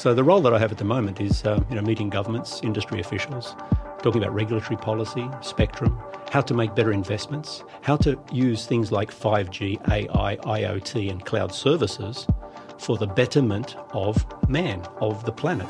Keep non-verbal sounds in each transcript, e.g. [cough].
So the role that I have at the moment is uh, you know, meeting governments, industry officials, talking about regulatory policy, spectrum, how to make better investments, how to use things like 5G, AI, IoT, and cloud services for the betterment of man, of the planet.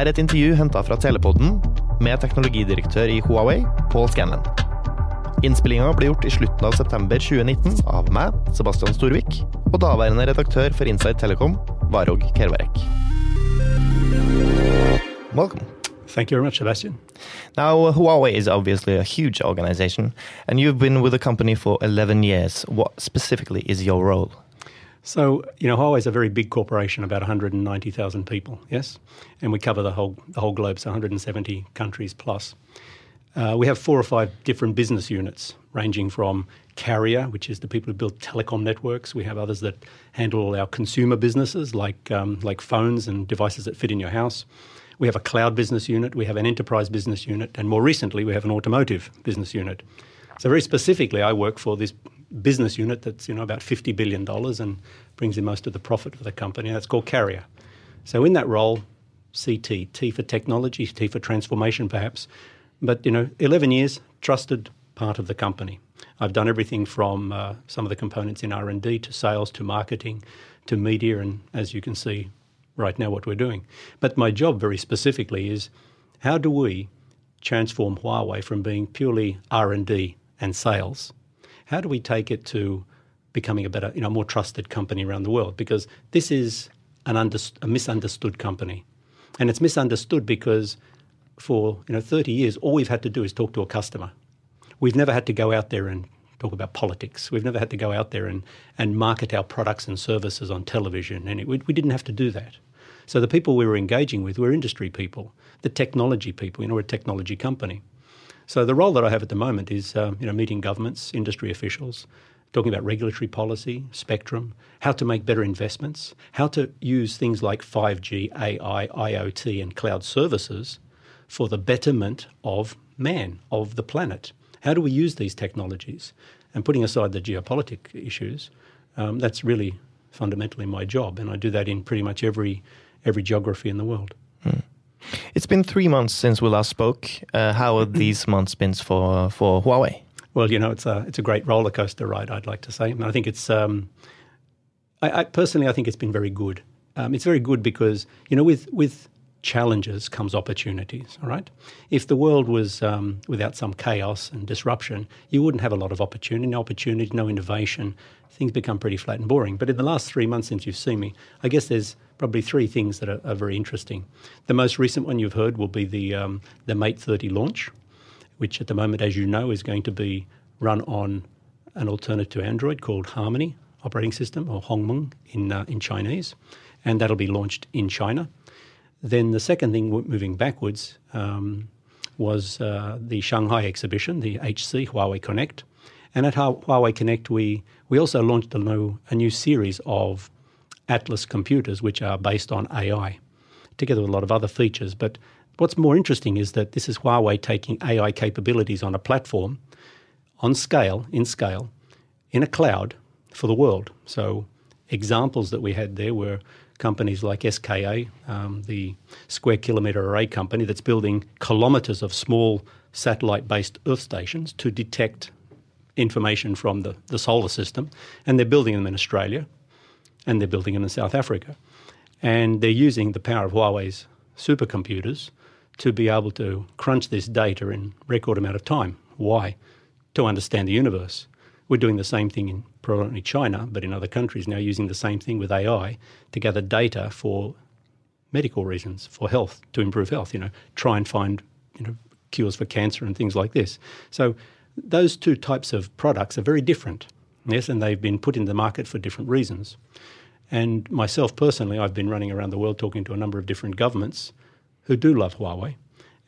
Er et intervju henta fra Telepodden med teknologidirektør i Huawei, Paul Scanlon. Innspillinga ble gjort i slutten av september 2019 av meg, Sebastian Storvik, og daværende redaktør for Inside Telecom, Varog Kervarek. Welcome. Thank you very much, Sebastian. Now, Huawei is obviously a huge organization, and you've been with the company for 11 years. What specifically is your role? So, you know, Huawei is a very big corporation, about 190,000 people, yes? And we cover the whole, the whole globe, so 170 countries plus. Uh, we have four or five different business units, ranging from carrier, which is the people who build telecom networks. We have others that handle our consumer businesses, like, um, like phones and devices that fit in your house. We have a cloud business unit, we have an enterprise business unit, and more recently, we have an automotive business unit. So, very specifically, I work for this business unit that's you know about fifty billion dollars and brings in most of the profit for the company. That's called Carrier. So in that role, CT, T for technology, T for transformation, perhaps. But you know, eleven years, trusted part of the company. I've done everything from uh, some of the components in R and D to sales to marketing to media, and as you can see right now, what we're doing. But my job, very specifically, is how do we transform Huawei from being purely R and D and sales how do we take it to becoming a better, you know, more trusted company around the world? Because this is an under, a misunderstood company, and it's misunderstood because for you know 30 years, all we've had to do is talk to a customer. We've never had to go out there and talk about politics. We've never had to go out there and, and market our products and services on television, and it, we, we didn't have to do that. So the people we were engaging with were industry people, the technology people. You know, we're a technology company. So the role that I have at the moment is uh, you know meeting governments, industry officials, talking about regulatory policy, spectrum, how to make better investments, how to use things like 5G, AI, IoT, and cloud services for the betterment of man, of the planet. How do we use these technologies? And putting aside the geopolitic issues, um, that's really fundamentally my job, and I do that in pretty much every every geography in the world. Mm. It's been three months since we last spoke. Uh, how have [clears throat] these months been for for Huawei? Well, you know, it's a it's a great roller coaster ride. I'd like to say. And I think it's. Um, I, I, personally, I think it's been very good. Um, it's very good because you know, with with challenges comes opportunities. All right. If the world was um, without some chaos and disruption, you wouldn't have a lot of opportunity, no opportunity, no innovation. Things become pretty flat and boring. But in the last three months since you've seen me, I guess there's probably three things that are, are very interesting. The most recent one you've heard will be the um, the Mate 30 launch, which at the moment, as you know, is going to be run on an alternative to Android called Harmony operating system or Hongmeng in uh, in Chinese, and that'll be launched in China. Then the second thing, moving backwards, um, was uh, the Shanghai exhibition, the HC Huawei Connect, and at Huawei Connect we we also launched a new a new series of Atlas computers, which are based on AI, together with a lot of other features. But what's more interesting is that this is Huawei taking AI capabilities on a platform, on scale, in scale, in a cloud for the world. So examples that we had there were companies like SKA, um, the square kilometre array company that's building kilometres of small satellite based Earth stations to detect information from the, the solar system. And they're building them in Australia and they're building them in South Africa. And they're using the power of Huawei's supercomputers to be able to crunch this data in record amount of time. Why? To understand the universe. We're doing the same thing in predominantly China, but in other countries now using the same thing with AI to gather data for medical reasons, for health, to improve health, you know, try and find, you know, cures for cancer and things like this. So those two types of products are very different. Yes, and they've been put in the market for different reasons. And myself personally, I've been running around the world talking to a number of different governments who do love Huawei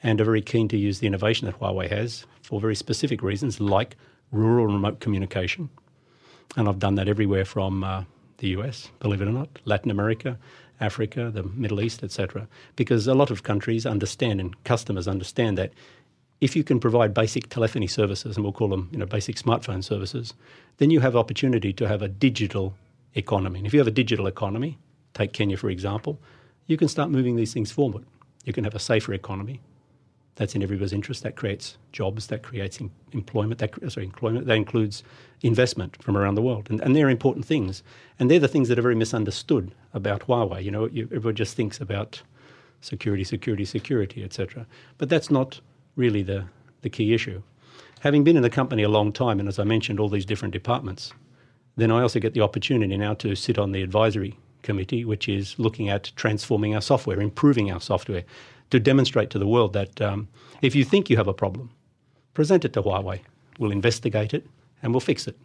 and are very keen to use the innovation that Huawei has for very specific reasons, like rural remote communication. And I've done that everywhere from uh, the US, believe it or not, Latin America, Africa, the Middle East, etc. Because a lot of countries understand and customers understand that if you can provide basic telephony services, and we'll call them you know, basic smartphone services, then you have opportunity to have a digital economy. And if you have a digital economy, take Kenya for example, you can start moving these things forward. You can have a safer economy. That's in everybody's interest. That creates jobs. That creates em- employment. That sorry, employment. That includes investment from around the world, and, and they're important things. And they're the things that are very misunderstood about Huawei. You know, you, everyone just thinks about security, security, security, etc. But that's not really the the key issue. Having been in the company a long time, and as I mentioned, all these different departments, then I also get the opportunity now to sit on the advisory committee, which is looking at transforming our software, improving our software, to demonstrate to the world that um, if you think you have a problem, present it to Huawei. We'll investigate it and we'll fix it.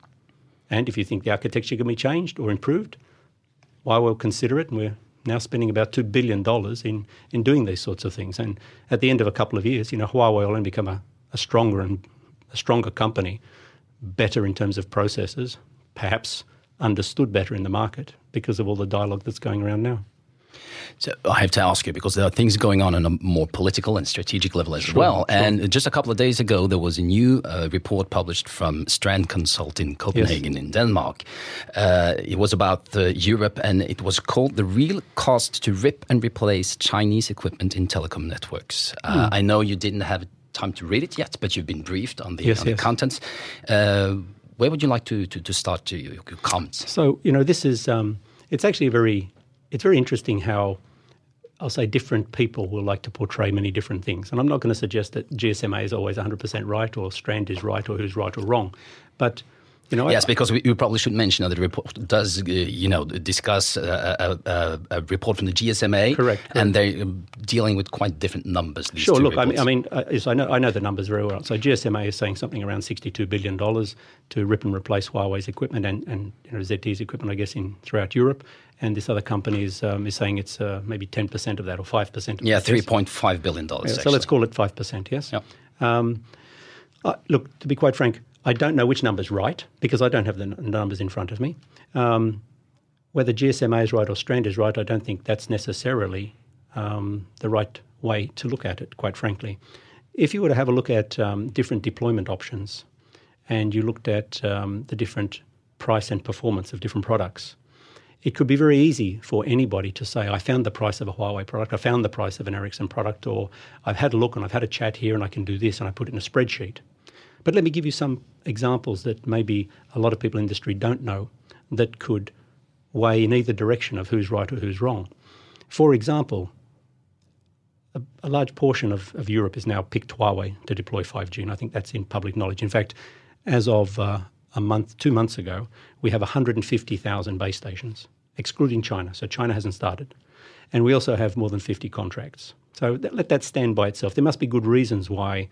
And if you think the architecture can be changed or improved, Huawei will consider it. And we're now spending about $2 billion in, in doing these sorts of things. And at the end of a couple of years, you know, Huawei will then become a, a stronger and a stronger company, better in terms of processes, perhaps understood better in the market because of all the dialogue that's going around now. So I have to ask you because there are things going on on a more political and strategic level as Sure, well. sure. And just a couple of days ago, there was a new uh, report published from Strand Consult in Copenhagen in Denmark. Uh, it was about uh, Europe, and it was called "The Real Cost to Rip and Replace Chinese Equipment in Telecom Networks." Uh, I know you didn't have time to read it yet, but you've been briefed on the, Yes, on the contents. Uh, where would you like to, to, to start to your, your comments? So you know, this is um, it's actually a very it's very interesting how I'll say different people will like to portray many different things, and I'm not going to suggest that GSMA is always 100% right or Strand is right or who's right or wrong, but you know, I- Yes, because we, we probably should mention that the report does, uh, you know, discuss a, a, a report from the GSMA. Correct, And they're um, dealing with quite different numbers. Sure. Look, I mean. I mean, uh, yes, I know, I know the numbers very well. So GSMA is saying something around sixty-two billion dollars to rip and replace Huawei's equipment and, and you know, ZTE's equipment, I guess, in throughout Europe. And this other company is um, is saying it's uh, maybe ten percent of that or five percent. yeah, three point five billion dollars. Yeah, so let's call it five percent. Yes. Yep. Um, uh, look, to be quite frank, I don't know which number's right because I don't have the n- numbers in front of me. Um, whether GSMA is right or Strand is right, I don't think that's necessarily um, the right way to look at it, quite frankly. If you were to have a look at um, different deployment options and you looked at um, the different price and performance of different products, it could be very easy for anybody to say, I found the price of a Huawei product, I found the price of an Ericsson product, or I've had a look and I've had a chat here and I can do this and I put it in a spreadsheet. But let me give you some examples that maybe a lot of people in industry don't know that could weigh in either direction of who's right or who's wrong. For example, a, a large portion of, of Europe has now picked Huawei to deploy 5G, and I think that's in public knowledge. In fact, as of uh, a month, two months ago, we have 150,000 base stations, excluding China. So China hasn't started. And we also have more than 50 contracts. So that, let that stand by itself. There must be good reasons why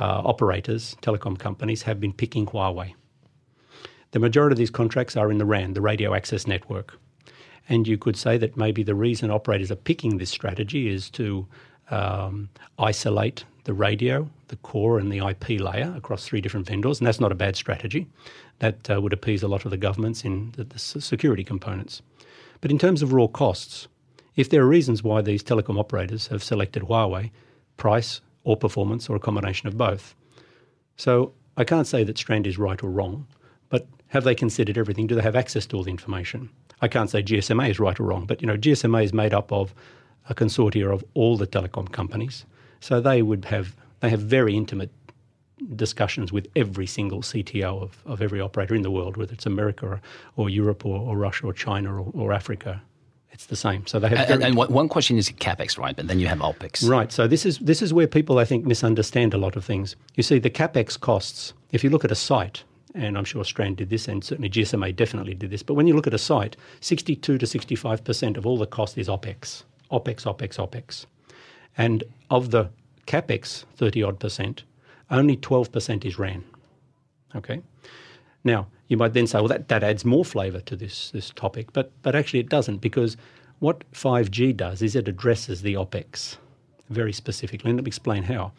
uh, operators, telecom companies, have been picking Huawei. The majority of these contracts are in the RAN, the radio access network. And you could say that maybe the reason operators are picking this strategy is to um, isolate the radio, the core, and the IP layer across three different vendors. And that's not a bad strategy. That uh, would appease a lot of the governments in the, the security components. But in terms of raw costs, if there are reasons why these telecom operators have selected Huawei, price or performance or a combination of both. So I can't say that Strand is right or wrong, but have they considered everything? Do they have access to all the information? I can't say GSMA is right or wrong, but you know GSMA is made up of a consortia of all the telecom companies, so they would have they have very intimate discussions with every single CTO of, of every operator in the world, whether it's America or, or Europe or, or Russia or China or, or Africa. It's the same. So they have And, and one one question is capex, right? But then you have opex. Right. So this is this is where people I think misunderstand a lot of things. You see, the capex costs. If you look at a site, and I'm sure Strand did this, and certainly GSMA definitely did this. But when you look at a site, 62 to 65 percent of all the cost is opex, opex, opex, opex, and of the capex, 30 odd percent, only 12 percent is RAN. Okay. Now, you might then say, well, that, that adds more flavour to this, this topic, but, but actually it doesn't because what 5G does is it addresses the OPEX very specifically. And let me explain how.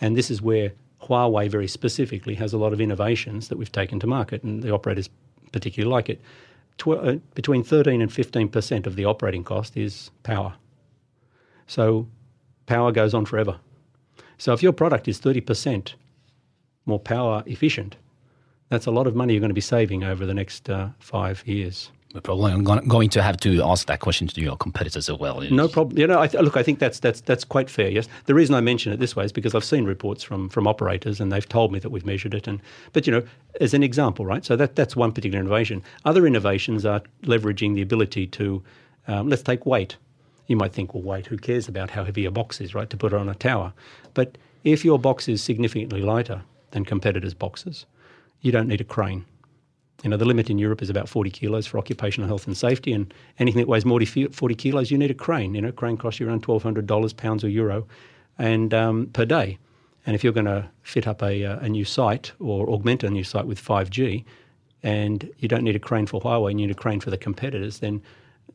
And this is where Huawei very specifically has a lot of innovations that we've taken to market, and the operators particularly like it. tw- uh, between 13 and 15% of the operating cost is power. So power goes on forever. So if your product is 30% more power efficient, that's a lot of money you're going to be saving over the next uh, five years. We're probably going to have to ask that question to your competitors as well. No problem. You know, I th- look, I think that's that's that's quite fair. Yes, the reason I mention it this way is because I've seen reports from from operators, and they've told me that we've measured it. And but you know, as an example, right? So that that's one particular innovation. Other innovations are leveraging the ability to, um, let's take weight. You might think, well, weight. Who cares about how heavy a box is, right? To put it on a tower, but if your box is significantly lighter than competitors' boxes, you don't need a crane you know, the limit in Europe is about 40 kilos for occupational health and safety, and anything that weighs more than 40 kilos, you need a crane. You know, a crane costs you around $1,200, pounds or euro, and um, per day. And if you're going to fit up a, uh, a new site or augment a new site with 5G, and you don't need a crane for Huawei, you need a crane for the competitors, then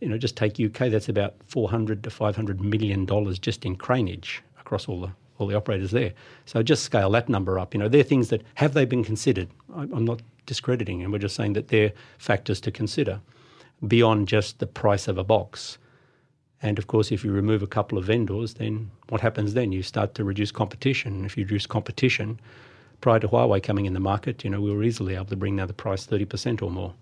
you know, just take UK. That's about 400 to 500 million dollars just in craneage across all the all the operators there. So just scale that number up. You know, they're things that have they been considered. I'm not discrediting and we're just saying that they're factors to consider beyond just the price of a box. And of course, if you remove a couple of vendors, then what happens then? You start to reduce competition. If you reduce competition, prior to Huawei coming in the market, you know, we were easily able to bring down the price 30% or more.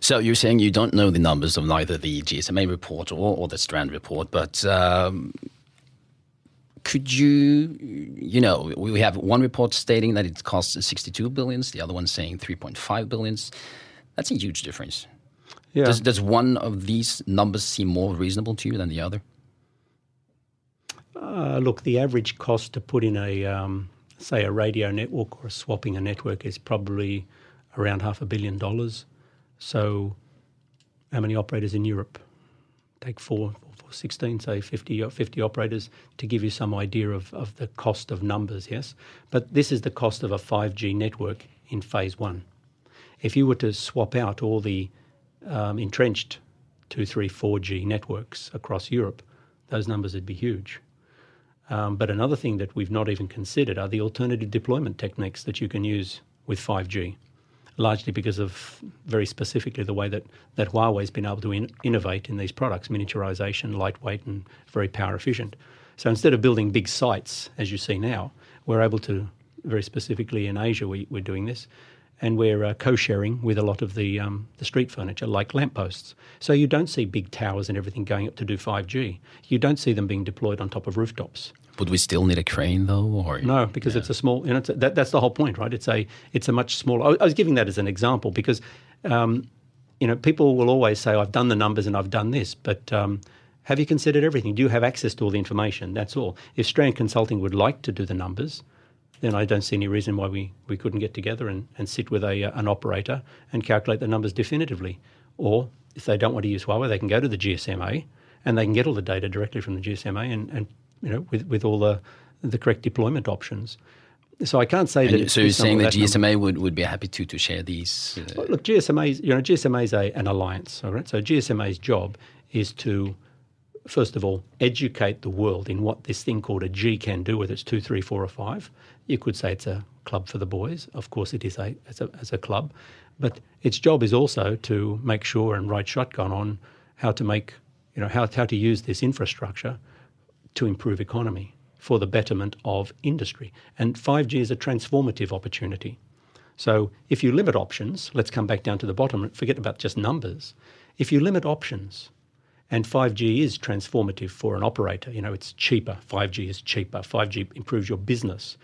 So you're saying you don't know the numbers of neither the GSMA report or, or the Strand report, but um, could you, you know, we have one report stating that it costs 62 billions, the other one saying 3.5 billions. That's a huge difference. Yeah. Does, does one of these numbers seem more reasonable to you than the other? Uh, look, the average cost to put in a, um, say, a radio network or swapping a network is probably around half a billion dollars. So, how many operators in Europe? Take four, 16, say 50, 50 operators to give you some idea of, of the cost of numbers, yes? But this is the cost of a 5G network in phase one. If you were to swap out all the um, entrenched 2, 3, 4G networks across Europe, those numbers would be huge. Um, but another thing that we've not even considered are the alternative deployment techniques that you can use with 5G largely because of very specifically the way that, that Huawei's been able to in, innovate in these products, miniaturization, lightweight, and very power efficient. So instead of building big sites, as you see now, we're able to, very specifically in Asia, we, we're doing this, and we're uh, co-sharing with a lot of the um, the street furniture, like lampposts. So you don't see big towers and everything going up to do 5G. You don't see them being deployed on top of rooftops. Would we still need a crane though, or no? Because yeah. it's a small. You know, a, that, that's the whole point, right? It's a it's a much smaller. I was giving that as an example because, um, you know, people will always say, "I've done the numbers and I've done this," but um, have you considered everything? Do you have access to all the information? That's all. If Strand Consulting would like to do the numbers, then I don't see any reason why we, we couldn't get together and, and sit with a, uh, an operator and calculate the numbers definitively. Or if they don't want to use Huawei, they can go to the GSMA and they can get all the data directly from the GSMA and, and you know, with, with all the, the correct deployment options. So I can't say and that. So you're saying that GSMA would, would be happy to to share these? Uh... Well, look, GSMA, you know, GSMA is a, an alliance. All right. So GSMA's job is to, first of all, educate the world in what this thing called a G can do, whether it's two, three, four, or five. You could say it's a club for the boys. Of course, it is a as a, as a club, but its job is also to make sure and ride shotgun on how to make, you know, how how to use this infrastructure to improve economy, for the betterment of industry. And 5G is a transformative opportunity. So if you limit options, let's come back down to the bottom and forget about just numbers. If you limit options, and 5G is transformative for an operator, you know, it's cheaper. 5G is cheaper. 5G improves your business.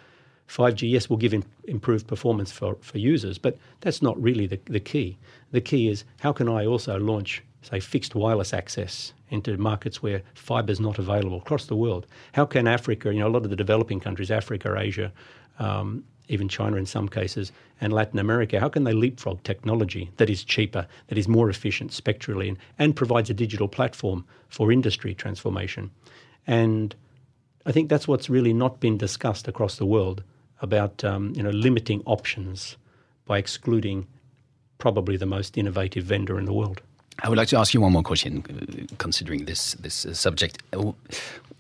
5G, yes, will give improved performance for, for users, but that's not really the, the key. The key is how can I also launch say, fixed wireless access into markets where fibre is not available across the world. How can Africa, you know, a lot of the developing countries, Africa, Asia, um, even China in some cases, and Latin America, how can they leapfrog technology that is cheaper, that is more efficient spectrally, and, and provides a digital platform for industry transformation? And I think that's what's really not been discussed across the world about, um, you know, limiting options by excluding probably the most innovative vendor in the world. I would like to ask you one more question, considering this this uh, subject.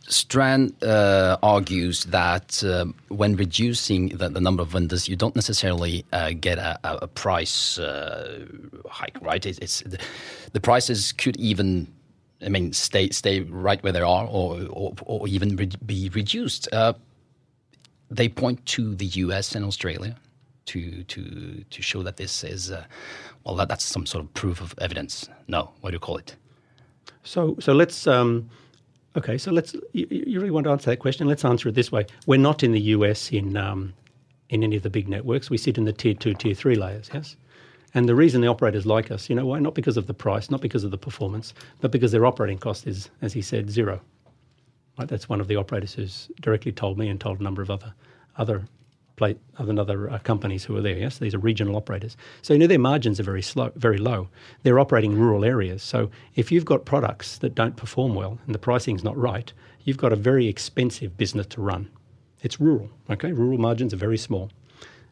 Strand uh, argues that uh, when reducing the, the, number of vendors, you don't necessarily uh, get a, a price uh, hike, right? It's, it's the, the, prices could even, I mean, stay stay right where they are, or or, or even re be reduced. Uh, they point to the U.S. and Australia to to to show that this is uh, well, that, that's some sort of proof of evidence. No, what do you call it? So so let's. Um Okay, so let's. You, you, really want to answer that question? Let's answer it this way: We're not in the US in um, in any of the big networks. We sit in the tier two, tier three layers. Yes, and the reason the operators like us, you know, why? Not because of the price, not because of the performance, but because their operating cost is, as he said, zero. Right? That's one of the operators who's directly told me and told a number of other other plate than other uh, companies who are there. Yes, these are regional operators. So you know their margins are very slow, very low. They're operating rural areas. So if you've got products that don't perform well and the pricing's not right, you've got a very expensive business to run. It's rural. Okay, rural margins are very small.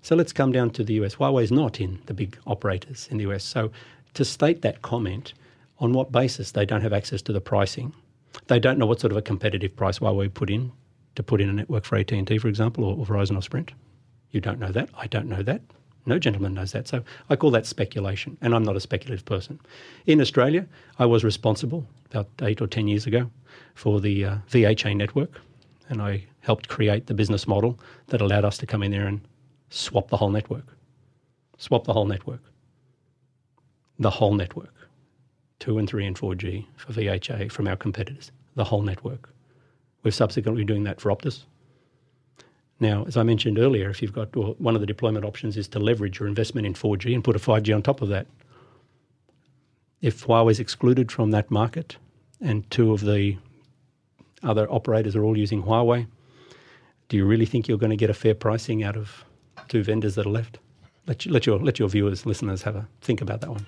So let's come down to the US. Huawei's not in the big operators in the US. So to state that comment, on what basis they don't have access to the pricing? They don't know what sort of a competitive price Huawei put in to put in a network for AT&T, for example, or, or Verizon or Sprint. You don't know that. I don't know that. No gentleman knows that. So I call that speculation, and I'm not a speculative person. In Australia, I was responsible about eight or 10 years ago for the uh, VHA network, and I helped create the business model that allowed us to come in there and swap the whole network. Swap the whole network. The whole network. 2 and 3 and 4G for VHA from our competitors. The whole network. We're subsequently doing that for Optus. Now, as I mentioned earlier, if you've got well, one of the deployment options is to leverage your investment in 4G and put a 5G on top of that. If Huawei is excluded from that market and two of the other operators are all using Huawei, do you really think you're going to get a fair pricing out of two vendors that are left? Let, you, let, your, let your viewers, listeners have a think about that one.